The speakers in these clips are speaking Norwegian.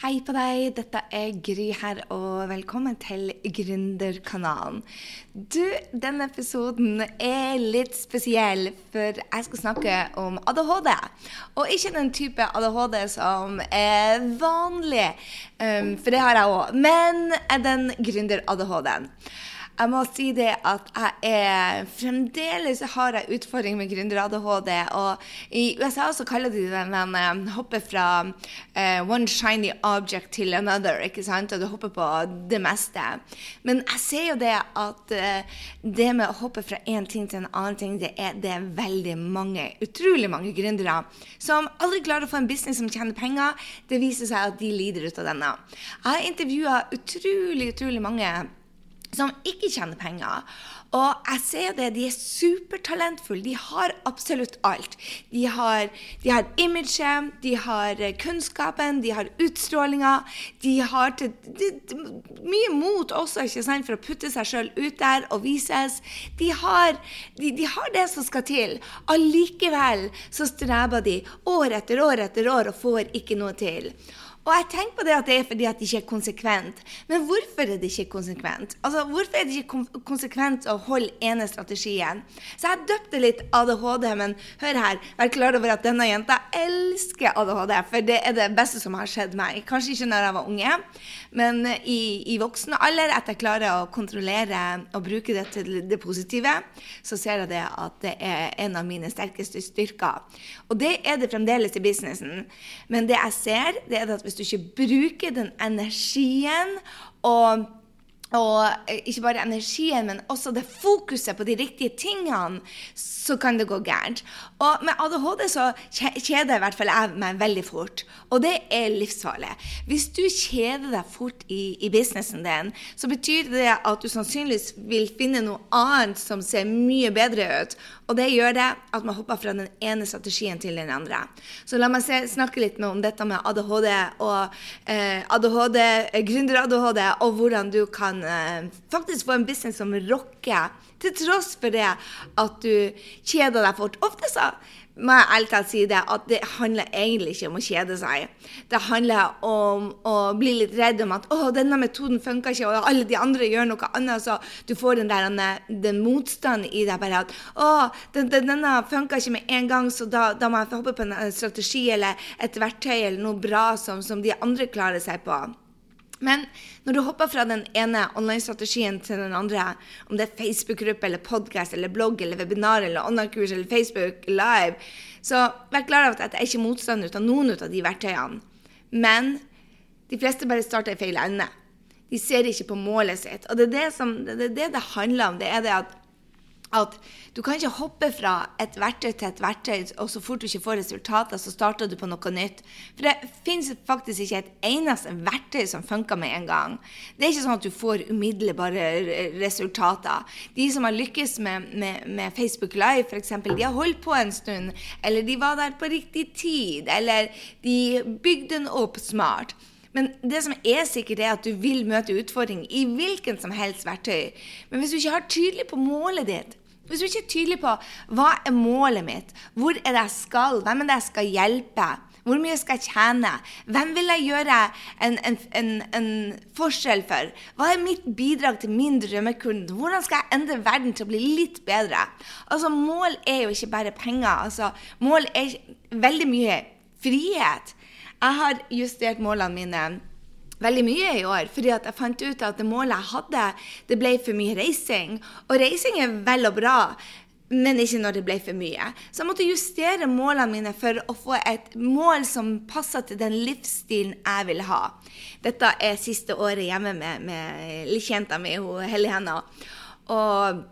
Hei på deg, dette er Gry her, og velkommen til Gründerkanalen. Du, denne episoden er litt spesiell, for jeg skal snakke om ADHD. Og ikke den type ADHD som er vanlig, um, for det har jeg òg, men den gründer-ADHD-en. Jeg må si det at jeg er Fremdeles har jeg utfordring med gründer-ADHD. Og i USA så kaller de det den uh, hoppe fra uh, one shiny object til another. ikke sant? Og du hopper på det meste. Men jeg ser jo det at uh, det med å hoppe fra én ting til en annen ting, det er, det er veldig mange, utrolig mange gründere som aldri klarer å få en business som tjener penger. Det viser seg at de lider ut av denne. Jeg har intervjua utrolig, utrolig mange som ikke tjener penger. Og jeg ser det, de er supertalentfulle. De har absolutt alt. De har, de har imaget, de har kunnskapen, de har utstrålinga. De har til, de, de, mye mot også ikke sant, for å putte seg sjøl ut der og vises. De har, de har, det som skal til. Allikevel så streber de år etter år etter år og får ikke noe til. Og jeg tenker på det at det er fordi at det ikke er konsekvent. Men hvorfor er det ikke konsekvent? Altså, Hvorfor er det ikke konsekvent å holde ene strategien? Så jeg døpte litt ADHD, men hør her, vær klar over at denne jenta elsker ADHD. For det er det beste som har skjedd meg. Kanskje ikke når jeg var unge, men i, i voksen alder, at jeg klarer å kontrollere og bruke det til det positive, så ser jeg det at det er en av mine sterkeste styrker. Og det er det fremdeles i businessen. Men det jeg ser, det er at hvis du ikke bruker den energien og og eh, ikke bare energien, men også det fokuset på de riktige tingene, så kan det gå gærent. Og med ADHD så kjeder i hvert fall jeg meg veldig fort. Og det er livsfarlig. Hvis du kjeder deg fort i, i businessen din, så betyr det at du sannsynligvis vil finne noe annet som ser mye bedre ut. Og det gjør det at man hopper fra den ene strategien til den andre. Så la meg se, snakke litt om dette med ADHD og eh, ADHD, gründer-ADHD, og hvordan du kan Eh, faktisk få en business som rocker, til tross for det at du kjeder deg fort. Ofte så må jeg ærlig talt si det, at det handler egentlig ikke om å kjede seg. Det handler om å bli litt redd om at 'Å, denne metoden funker ikke', og alle de andre gjør noe annet. Så du får den der den motstanden i deg. bare at 'Å, den, den, denne funker ikke med en gang, så da, da må jeg hoppe på en strategi eller et verktøy eller noe bra som, som de andre klarer seg på'. Men når du hopper fra den ene online-strategien til den andre, om det er Facebook-gruppe eller podkast eller blogg eller webinar eller online-kurs eller Facebook Live, så vær klar over at jeg er ikke motstander av noen av de verktøyene. Men de fleste bare starter i feil ende. De ser ikke på målet sitt. Og det er det som, det, er det, det handler om. Det er det at at du kan ikke hoppe fra et verktøy til et verktøy, og så fort du ikke får resultater, så starter du på noe nytt. For det finnes faktisk ikke et eneste verktøy som funker med en gang. Det er ikke sånn at du får umiddelbare resultater. De som har lykkes med, med, med Facebook Live, f.eks., de har holdt på en stund, eller de var der på riktig tid, eller de bygde den opp smart. Men det som er sikkert, er at du vil møte utfordringer i hvilken som helst verktøy. Men hvis du ikke har tydelig på målet ditt, hvis du ikke er tydelig på hva er målet mitt, hvor er det jeg skal, hvem er det jeg skal hjelpe, hvor mye skal jeg tjene, hvem vil jeg gjøre en, en, en, en forskjell for, hva er mitt bidrag til min drømmekunde, hvordan skal jeg endre verden til å bli litt bedre? Altså, Mål er jo ikke bare penger. altså Mål er veldig mye frihet. Jeg har justert målene mine veldig mye i år, fordi at jeg fant ut at det målet jeg hadde, det ble for mye reising. Og reising er vel og bra, men ikke når det ble for mye. Så jeg måtte justere målene mine for å få et mål som passer til den livsstilen jeg vil ha. Dette er siste året hjemme med, med lillejenta mi, Hellig Henna. Og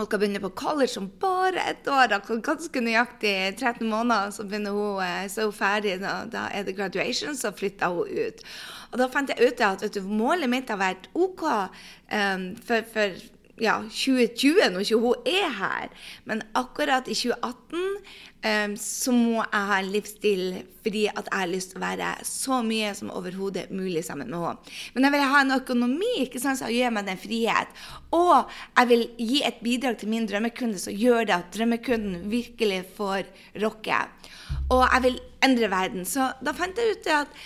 hun skal begynne på college om bare ett år. Ganske nøyaktig 13 måneder, så begynner hun, eh, så hun ferdig. Da, da er det graduation, så flytter hun ut. Og da fant jeg ut at du, målet mitt har vært OK um, for, for ja, 2020, når ikke hun er her. Men akkurat i 2018 um, så må jeg ha en livsstil fordi at jeg har lyst til å være så mye som overhodet mulig sammen med henne. Men jeg vil ha en økonomi ikke sant, som gjør meg den frihet. Og jeg vil gi et bidrag til min drømmekunde som gjør det at drømmekunden virkelig får rocke. Og jeg vil endre verden. Så da fant jeg ut at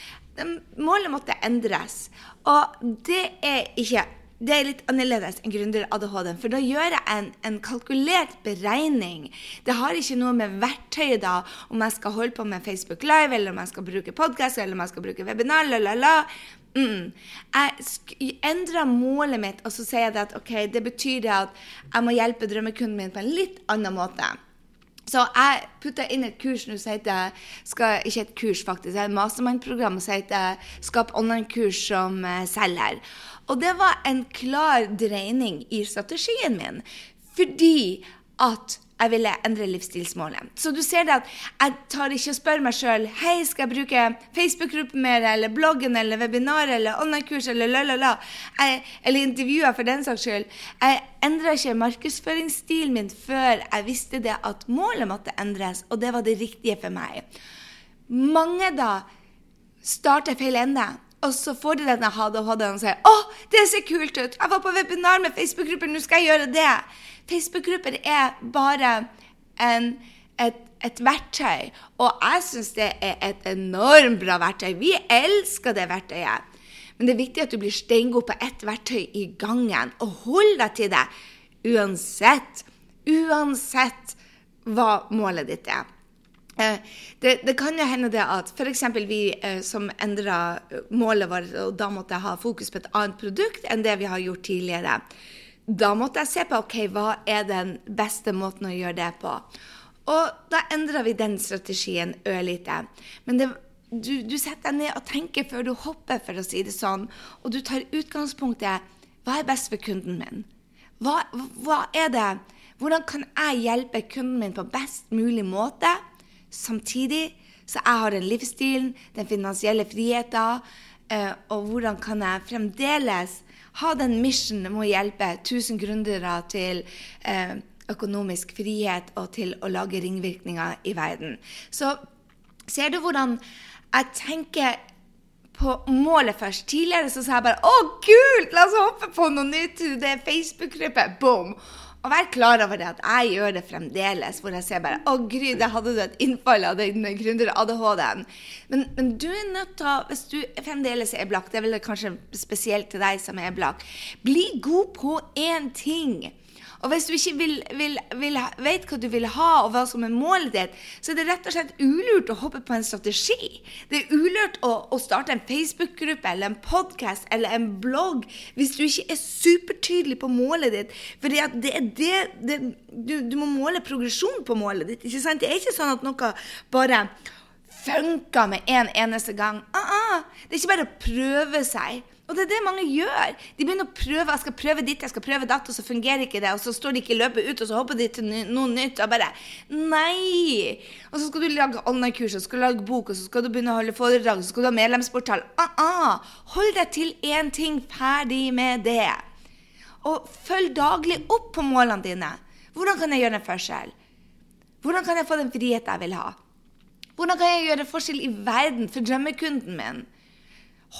målet måtte endres. Og det er ikke det er litt annerledes enn gründer-ADHD. For da gjør jeg en, en, kalkulert beregning. Det har ikke noe med verktøyet da, om jeg skal holde på med Facebook Live, eller om jeg skal bruke podkast, eller om jeg skal bruke webinar, la, la, la. Mm. Jeg endrer målet mitt, og så sier jeg at ok, det betyr at jeg må hjelpe drømmekunden min på en litt annen måte. Så jeg putta inn et kurs nå som heter skal, Ikke et kurs, faktisk. Det er Et mastermind-program som heter Skap online-kurs som uh, selger. Og det var en klar dreining i strategien min. Fordi at jeg ville endre livsstilsmålet. Så du ser det at jeg tar ikke og spør meg sjøl hei, skal jeg bruke Facebook-gruppen mer, eller bloggen, eller webinar, eller online-kurs, eller la-la-la, eller intervjuer for den saks skyld. Jeg endra ikke markedsføringsstilen min før jeg visste det at målet måtte endres, og det var det riktige for meg. Mange da starter feil ende. Og så får de denne ADHD-en og sier 'Å, det ser kult ut! Jeg var på webinar med Facebook-grupper, nå skal jeg gjøre det.' Facebook-grupper er bare en, et, et, verktøy, og jeg syns det er et enormt bra verktøy. Vi elsker det verktøyet. Men det er viktig at du blir steingod på ett verktøy i gangen, og hold deg til det uansett. Uansett hva målet ditt er. Eh, det, det, kan jo hende det at f.eks. vi eh, som endra målet vårt, og da måtte jeg ha fokus på et annet produkt enn det vi har gjort tidligere. Da måtte jeg se på ok, hva er den beste måten å gjøre det på. Og da endra vi den strategien ørlite. Men det, du, du, setter deg ned og tenker før du hopper, for å si det sånn. Og du tar utgangspunktet hva er best for kunden min? Hva, hva er det? Hvordan kan jeg hjelpe kunden min på best mulig måte? Samtidig. Så jeg har den livsstilen, den finansielle friheten, eh, og hvordan kan jeg fremdeles ha den mission med å hjelpe 1000 gründere til eh, økonomisk frihet og til å lage ringvirkninger i verden. Så ser du hvordan jeg tenker på målet først. Tidligere så sa jeg bare 'Å, kult! La oss hoppe på noe nytt!' Det er Facebook-gruppe. Boom! Og vær klar over det at jeg gjør det fremdeles, hvor jeg ser bare Å, Gry, der hadde du et innfall av den gründer-ADHD-en. Men, men, du er nødt til å, hvis du fremdeles er blakk, det er vel kanskje spesielt til deg som er blakk, bli god på én ting. Og hvis du ikke vil, vil, vil, vet hva du vil ha, og hva som er målet ditt, så er det rett og slett ulurt å hoppe på en strategi. Det er ulurt å, å starte en Facebook-gruppe eller en podkast eller en blogg hvis du ikke er supertydelig på målet ditt. For det, det, det du, du, må måle progresjon på målet ditt. ikke sant? Det er ikke sånn at noe bare funker med en eneste gang. Uh -uh. Det er ikke bare å prøve seg. Og det er det mange gjør. De begynner å prøve. Jeg skal prøve ditt, jeg skal prøve datt, og så fungerer ikke det. Og så står de ikke i løpet ut, og så hopper de til noe nytt. Og bare Nei! Og så skal du lage online-kurs, og så skal du lage bok, og så skal du begynne å holde foredrag, og så skal du ha medlemsportal. Ah, ah. Hold deg til én ting. Ferdig med det. Og følg daglig opp på målene dine. Hvordan kan jeg gjøre en forskjell? Hvordan kan jeg få den friheten jeg vil ha? Hvordan kan jeg gjøre forskjell i verden for drømmekunden min?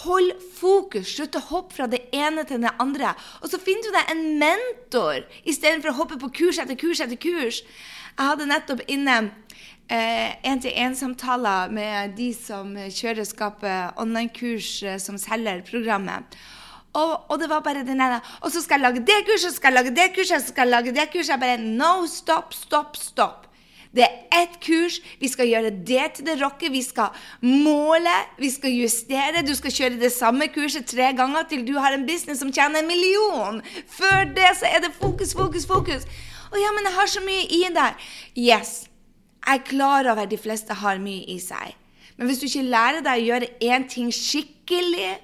Hold fokus. Slutt å hoppe fra det ene til det andre. Og så finner du deg en mentor istedenfor å hoppe på kurs etter kurs etter kurs. Jeg hadde nettopp inne én-til-én-samtaler eh, med de som kjører Skape online-kurs eh, som selger programmet. Og, og, det var bare den ene Og så skal jeg lage det kurset, så skal jeg lage det kurset, så skal jeg lage det kurset. Jeg bare No, stopp, stopp, stopp. Det er ett kurs. Vi skal gjøre det til det rocker. Vi skal måle, vi skal justere. Du skal kjøre det samme kurset tre ganger til du har en business som tjener en million. Før det så er det fokus, fokus, fokus. Å ja, men jeg har så mye i der. Yes. Jeg er klar over at de fleste har mye i seg. Men hvis du ikke lærer deg å gjøre én ting skikkelig,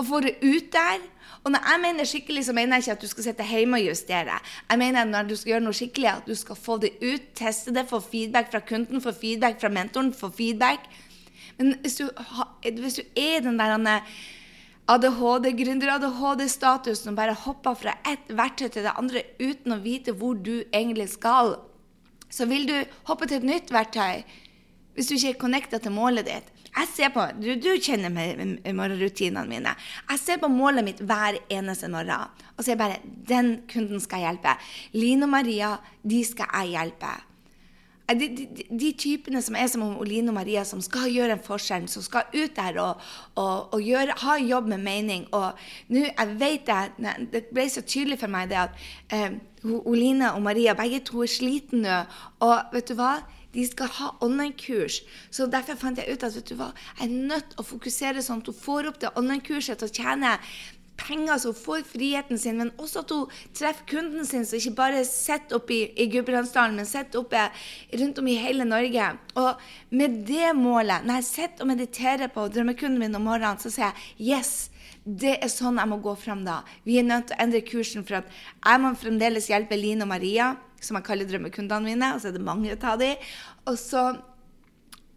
og få det ut der, og når jeg mener skikkelig, så mener jeg ikke at du skal sitte hjemme og justere. Jeg mener at når du skal gjøre noe skikkelig, at du skal få det ut, teste det, få feedback fra kunden, få feedback fra mentoren, få feedback. Men hvis du, hvis du er den der ADHD, gründer-ADHD-statusen og bare hopper fra ett verktøy til det andre uten å vite hvor du egentlig skal, så vil du hoppe til et nytt verktøy hvis du ikke er connecta til målet ditt. Jeg ser på, du, du kjenner morgenrutinene mine. Jeg ser på målet mitt hver eneste morgen. Og så er jeg bare den kunden skal jeg hjelpe. Line og Maria, de skal jeg hjelpe. er de, de, de, typene som er som Line og Maria, som skal gjøre en forskjell, som skal ut der og, og, og gjøre, ha jobb med mening. Og nå, jeg vet det, det ble så tydelig for meg det at eh, Line og Maria begge to er slitne nå. Og vet du hva? De skal ha online-kurs. Så derfor fant jeg ut at vet du hva, jeg er nødt til å fokusere sånn at hun får opp det online-kurset til å tjene penger, så hun får friheten sin, men også at hun treffer kunden sin, så ikke bare sitter oppe i, i Gudbrandsdalen, men sitter oppe rundt om i hele Norge. Og med det målet, når jeg sitter og mediterer på drømmekunden min om morgenen, så sier jeg yes. Det er sånn jeg må gå fram da. Vi er nødt til å endre kursen, for at jeg må fremdeles hjelpe Line og Maria som jeg kaller drømmekundene mine, og så er det mange av dem. Og så,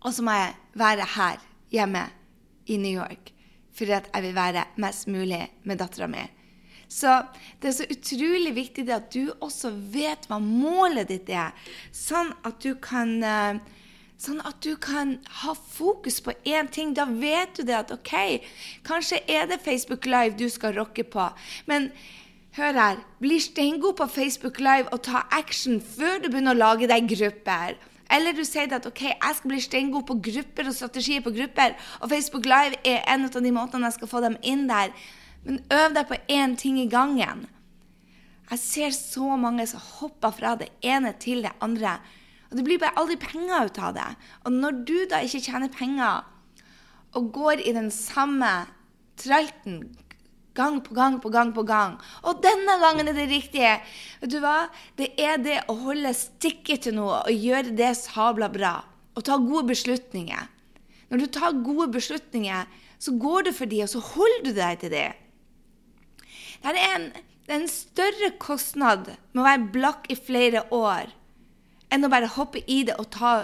og så må jeg være her hjemme i New York for at jeg vil være mest mulig med dattera mi. Så det er så utrolig viktig at du også vet hva målet ditt er, sånn at du kan eh, Sånn at du kan ha fokus på én ting. Da vet du det at OK, kanskje er det Facebook Live du skal rocke på. Men Hør her. Bli steingod på Facebook Live og ta action før du begynner å lage deg grupper. Eller du sier at ok, jeg skal bli steingod på grupper og strategier på grupper, og Facebook Live er en av de måtene jeg skal få dem inn der. Men øv deg på én ting i gangen. Jeg ser så mange som hopper fra det ene til det andre. Og det blir bare aldri penger ut av det. Og når du da ikke tjener penger, og går i den samme tralten Gang på gang på gang på gang. Og denne gangen er det riktige. Vet du hva? Det er det å holde stikket til noe og gjøre det sabla bra. Og ta gode beslutninger. Når du tar gode beslutninger, så går du for de, og så holder du deg til de. Det er en, det er en større kostnad med å være blakk i flere år enn å bare hoppe i det og ta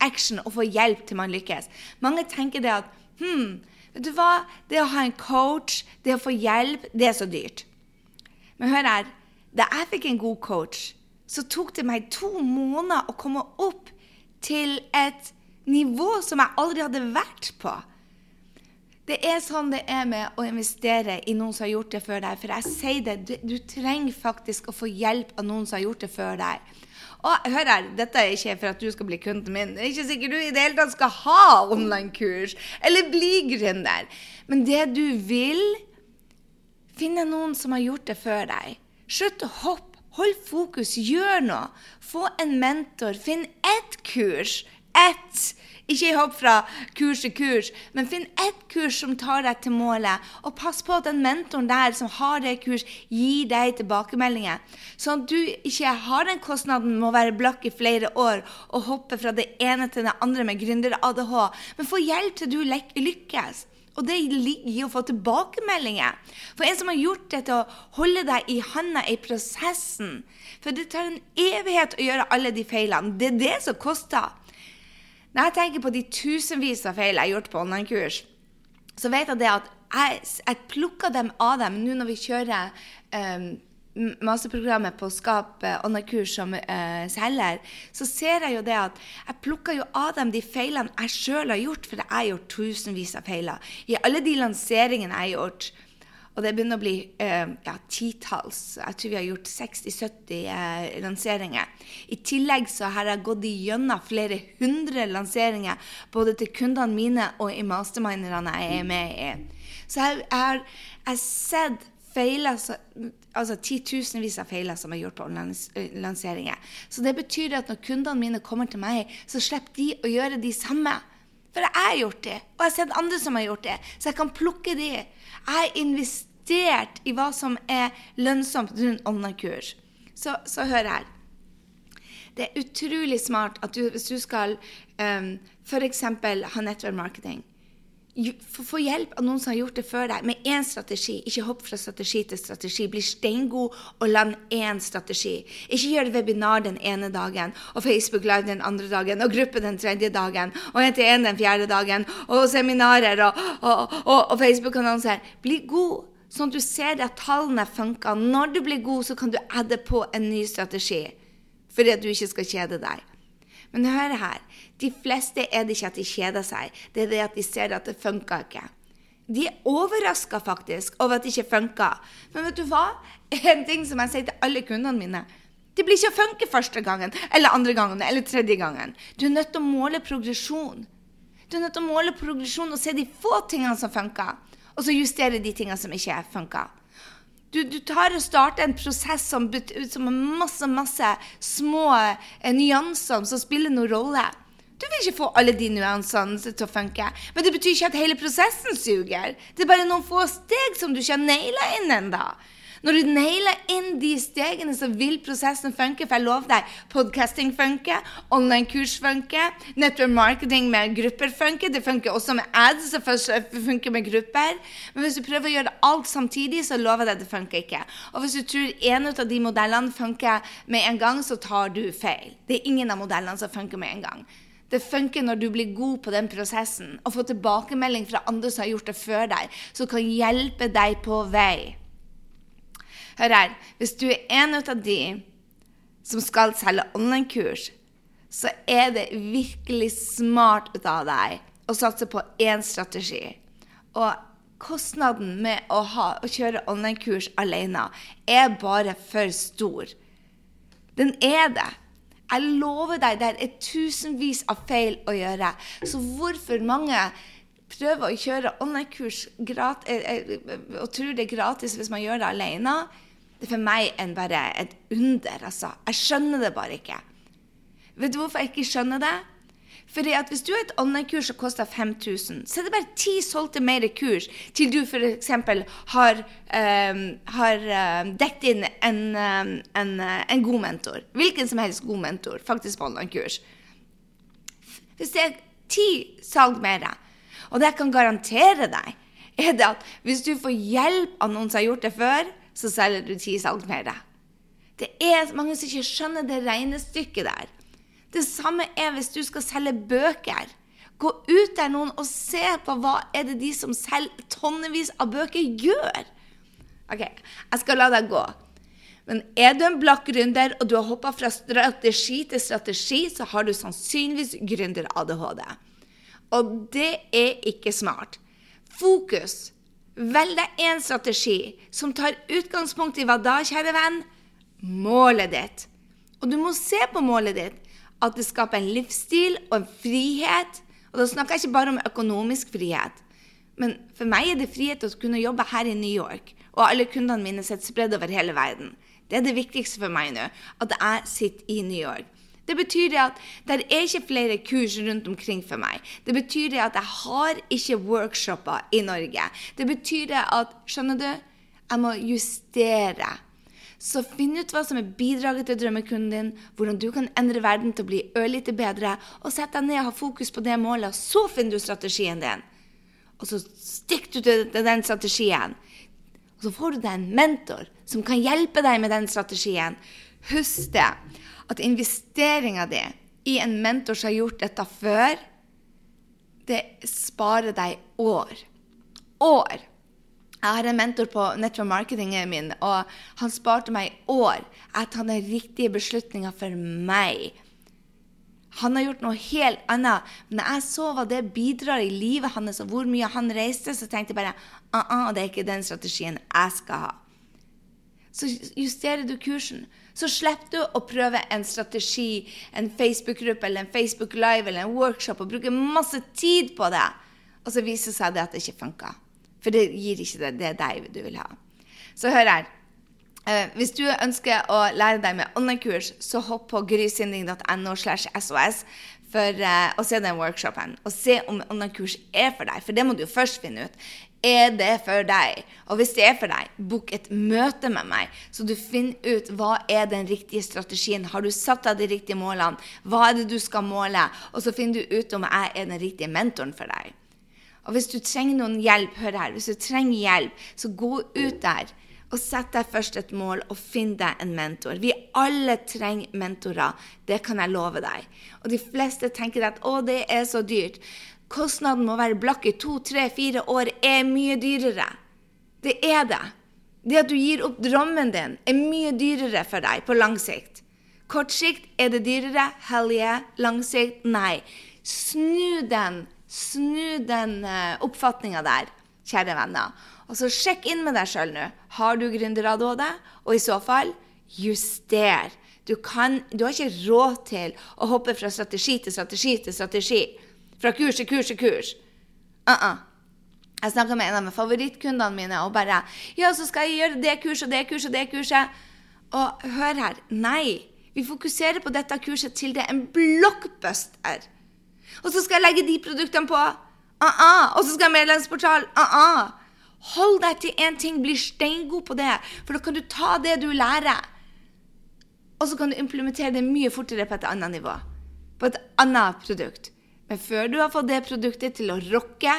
action og få hjelp til man lykkes. Mange tenker det at hm, Vet du hva? Det å ha en coach, det å få hjelp, det er så dyrt. Men hør her. Da jeg fikk en god coach, så tok det meg to måneder å komme opp til et nivå som jeg aldri hadde vært på. Det er sånn det er med å investere i noen som har gjort det før deg. For jeg sier det, du, du trenger faktisk å få hjelp av noen som har gjort det før deg. Og hør her, dette er ikke for at du skal bli kunden min. Det er ikke sikkert du i det hele tatt skal ha online-kurs eller bli gründer. Men det du vil Finne noen som har gjort det før deg. Slutt å hoppe. Hold fokus. Gjør noe. Få en mentor. Finn ett kurs. Ett ikke hopp fra kurs til kurs, men finn ett kurs som tar deg til målet. Og pass på at den mentoren der som har det kurs, gir deg tilbakemeldinger. Sånn at du ikke har den kostnaden med å være blakk i flere år og hoppe fra det ene til det andre med gründer-ADH, men få hjelp til du lykkes. Og det ligger i å få tilbakemeldinger. For en som har gjort det til å holde deg i handa i prosessen. For det tar en evighet å gjøre alle de feilene. Det er det som koster. Når jeg tenker på de tusenvis av feil jeg har gjort på online-kurs, så vet jeg det at jeg, jeg plukker dem av dem nå når vi kjører um, masterprogrammet på Skap skape online-kurs som uh, selger, så ser jeg jo det at jeg plukker jo av dem de feilene jeg sjøl har gjort, for jeg har gjort tusenvis av feiler. I alle de lanseringene jeg har gjort, og det begynner å bli eh, ja, titalls. Jeg tror vi har gjort 60-70 eh, lanseringer. I tillegg så har jeg gått igjennom flere hundre lanseringer både til kundene mine og i masterminderne jeg er med i. Så jeg har sett feiler, altså titusenvis av feiler som er gjort på lanseringer. Så det betyr at når kundene mine kommer til meg, så slipper de å gjøre de samme. For jeg har gjort det, og jeg har sett andre som har gjort det, så jeg kan plukke de. Jeg har investert i hva som er lønnsomt rundt online-kurs. Så, så, hør her. Det er utrolig smart at du, hvis du skal um, f.eks. ha nettverk marketing, få hjelp av noen som har gjort det før deg, med én strategi. Ikke hopp fra strategi til strategi. Bli steingod og land én strategi. Ikke gjør webinar den ene dagen, og Facebook Live den andre dagen, og gruppe den tredje dagen, og en til en den fjerde dagen, og seminarer og, og, og, og Facebook-annonser. Bli god, sånn at du ser at tallene funker. Når du blir god, så kan du adde på en ny strategi, fordi at du ikke skal kjede deg. Men hør her. De fleste er det ikke at de kjeder seg, det er det at de ser at det funka ikke. De er overraska faktisk over at det ikke funka. Men vet du hva? En ting som jeg sier til alle kundene mine. Det blir ikke å funke første gangen, eller andre gangen, eller tredje gangen. Du er nødt til å måle progresjon. Du er nødt til å måle progresjon og se de få tingene som funker, og så justere de tingene som ikke funker. Du, du, tar og starter en prosess som, som masse, masse små eh, nyanser som spiller noen rolle. Du vil ikke få alle de nyansene til å funke. Men det betyr ikke at hele prosessen suger. Det er bare noen få steg som du ikke har naila inn ennå. Når du nailer inn de stegene, så vil prosessen funke. For jeg lover deg, podcasting funker, online-kurs funker, network marketing med grupper funker. Det funker også med ads, det funker med grupper. Men hvis du prøver å gjøre alt samtidig, så lover jeg deg det funker ikke. Og hvis du tror en av de modellene funker med en gang, så tar du feil. Det er ingen av modellene som funker med en gang. Det funker når du blir god på den prosessen og får tilbakemelding fra andre som har gjort det før deg, som kan hjelpe deg på vei. Hør her. Hvis du er en av de som skal selge online-kurs, så er det virkelig smart ut av deg å satse på én strategi. Og kostnaden med å, ha, å kjøre online-kurs alene er bare for stor. Den er det. Jeg lover deg, det er tusenvis av feil å gjøre. Så hvorfor mange prøver å kjøre online-kurs eh, eh, og tror det er gratis hvis man gjør det alene, det er for meg en bare et under, altså. Jeg skjønner det bare ikke. Vet du hvorfor jeg ikke skjønner det? Fordi at Hvis du har et online-kurs som koster 5000, så er det bare ti solgte mer kurs til du f.eks. har, um, har um, dekket inn en, um, en, uh, en, god mentor. Hvilken som helst god mentor, faktisk på online-kurs. Hvis det er ti salg mer, og det jeg kan garantere deg, er det at hvis du får hjelp av noen som har gjort det før, så selger du ti salg mer. Det er mange som ikke skjønner det regnestykket der. Det samme er hvis du skal selge bøker. Gå ut der noen og se på hva er det de som selger tonnevis av bøker, gjør. OK, jeg skal la deg gå. Men er du en blakk gründer, og du har hoppa fra strategi til strategi, så har du sannsynligvis gründer-ADHD. Og det er ikke smart. Fokus Velg deg én strategi som tar utgangspunkt i hva da, kjære venn? Målet ditt. Og du må se på målet ditt at det skaper en livsstil og en frihet. Og da snakker jeg ikke bare om økonomisk frihet. Men for meg er det frihet å kunne jobbe her i New York, og alle kundene mine sitter spredd over hele verden. Det er det viktigste for meg nå, at jeg sitter i New York. Det betyr at det er ikke flere kurs rundt omkring for meg. Det betyr at jeg har ikke workshoper i Norge. Det betyr at Skjønner du? Jeg må justere. Så finn ut hva som er bidraget til drømmekunden din, hvordan du kan endre verden til å bli ørlite bedre, og sett deg ned og ha fokus på det målet, og så finner du strategien din. Og så stikker du til den strategien. Og så får du deg en mentor som kan hjelpe deg med den strategien. Husk det at investeringa di i en mentor som har gjort dette før, det sparer deg år. År. Jeg har en mentor på network marketingen min, og han sparte meg år. Jeg tar den riktige beslutninga for meg. Han har gjort noe helt annet. Men når jeg så hva det bidrar i livet hans, og hvor mye han reiste, så tenkte jeg bare uh -uh, det er ikke den strategien jeg skal ha. Så justerer du kursen. Så slipper du å prøve en strategi, en Facebook-gruppe eller en Facebook Live eller en workshop og bruke masse tid på det, og så viser seg det at det ikke funker. For det gir ikke det, det deg du vil ha. Så hør her. Uh, hvis du ønsker å lære deg med online-kurs, så hopp på grysynding.no slash SOS for uh, å se den workshopen. Og se om online-kurs er for deg, for det må du jo først finne ut. Er det for deg? Og hvis det er for deg, book et møte med meg, så du finner ut hva er den riktige strategien. Har du satt deg de riktige målene? Hva er det du skal måle? Og så finner du ut om jeg er den riktige mentoren for deg. Og hvis du trenger noen hjelp, hør her, hvis du trenger hjelp, så gå ut der. Og Sett deg først et mål og finn deg en mentor. Vi alle trenger mentorer. Det kan jeg love deg. Og de fleste tenker at å, det er så dyrt. Kostnaden med å være blakk i to, tre, fire år er mye dyrere. Det er det. Det at du gir opp drømmen din, er mye dyrere for deg på lang sikt. Kort sikt er det dyrere. Hell yeah. Lang sikt, nei. Snu den, snu den uh, oppfatninga der, kjære venner. Og så sjekk inn med deg sjøl nå. Har du gründer-ADHD? Og i så fall, juster. Du, kan, du har ikke råd til å hoppe fra strategi til strategi til strategi. Fra kurs til kurs til kurs. Uh -uh. Jeg snakka med en av favorittkundene mine og bare Ja, så skal jeg gjøre det kurset det kurset det kurset. Og hør her. Nei. Vi fokuserer på dette kurset til det er en blockbuster. Og så skal jeg legge de produktene på. -uh. Og så skal jeg medlemsportal. Uh Hold deg til én ting, bli steingod på det. For da kan du ta det du lærer, og så kan du implementere det mye fortere på et annet nivå. På et annet produkt. Men før du har fått det produktet til å rocke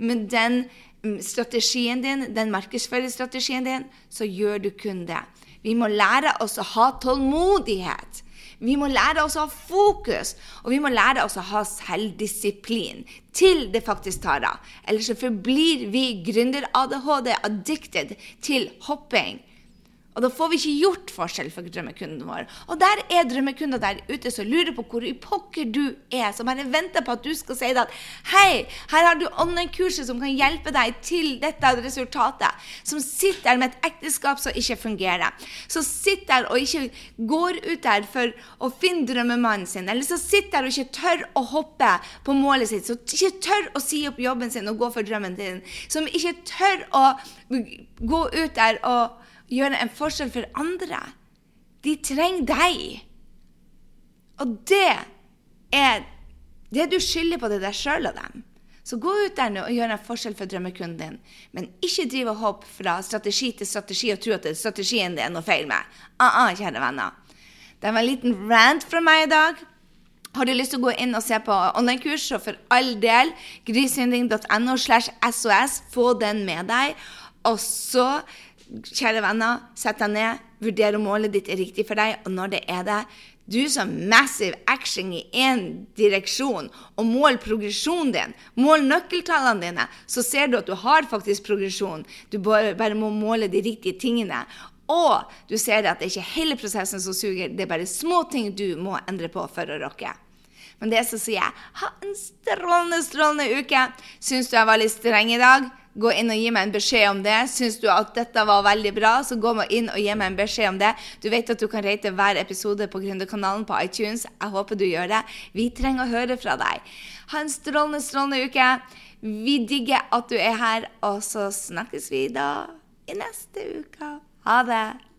med den mm, strategien din, den markedsføringsstrategien din, så gjør du kun det. Vi må lære oss å ha tålmodighet. Vi må lære oss å ha fokus, og vi må lære oss å ha selvdisiplin til det faktisk tar av. Ellers så forblir vi gründer-ADHD addicted til hopping og da får vi ikke gjort forskjell for drømmekunden vår. Og der er drømmekunder der ute som lurer på hvor i pokker du er, som bare venter på at du skal si det at hei, her har du online-kurset som kan hjelpe deg til dette resultatet. Som sitter der med et ekteskap som ikke fungerer. Som sitter der og ikke går ut der for å finne drømmemannen sin. Eller som sitter der og ikke tør å hoppe på målet sitt. Som ikke tør å si opp jobben sin og gå for drømmen din. Som ikke tør å gå ut der og gjøre en forskjell for andre. De trenger deg. Og det er det du skylder på det deg sjøl og dem. Så gå ut der nå og gjør en forskjell for drømmekunden din. Men ikke driv og hopp fra strategi til strategi og tro at det er strategien det er noe feil med. Ah, ah, kjære venner. Det var en liten rant fra meg i dag. Har du lyst til å gå inn og se på online-kurs, så for all del, grishynding.no slash SOS, få den med deg. Og så kjære venner, sett deg ned, vurder om målet ditt er riktig for deg, og når det er det du som massive action i én direksjon, og mål progresjonen din, mål nøkkeltallene dine, så ser du at du har faktisk progresjon. Du bare må måle de riktige tingene. Og du ser at det er ikke hele prosessen som suger, det er bare små ting du må endre på for å rocke. Men det så sier jeg ha en strålende, strålende uke. Syns du jeg var litt streng i dag? gå inn og gi meg en beskjed om det. Syns du at dette var veldig bra, så gå inn og gi meg en beskjed om det. Du vet at du kan rate hver episode på Gründerkanalen på iTunes. Jeg håper du gjør det. Vi trenger å høre fra deg. Ha en strålende, strålende uke. Vi digger at du er her, og så snakkes vi da i neste uke. Ha det.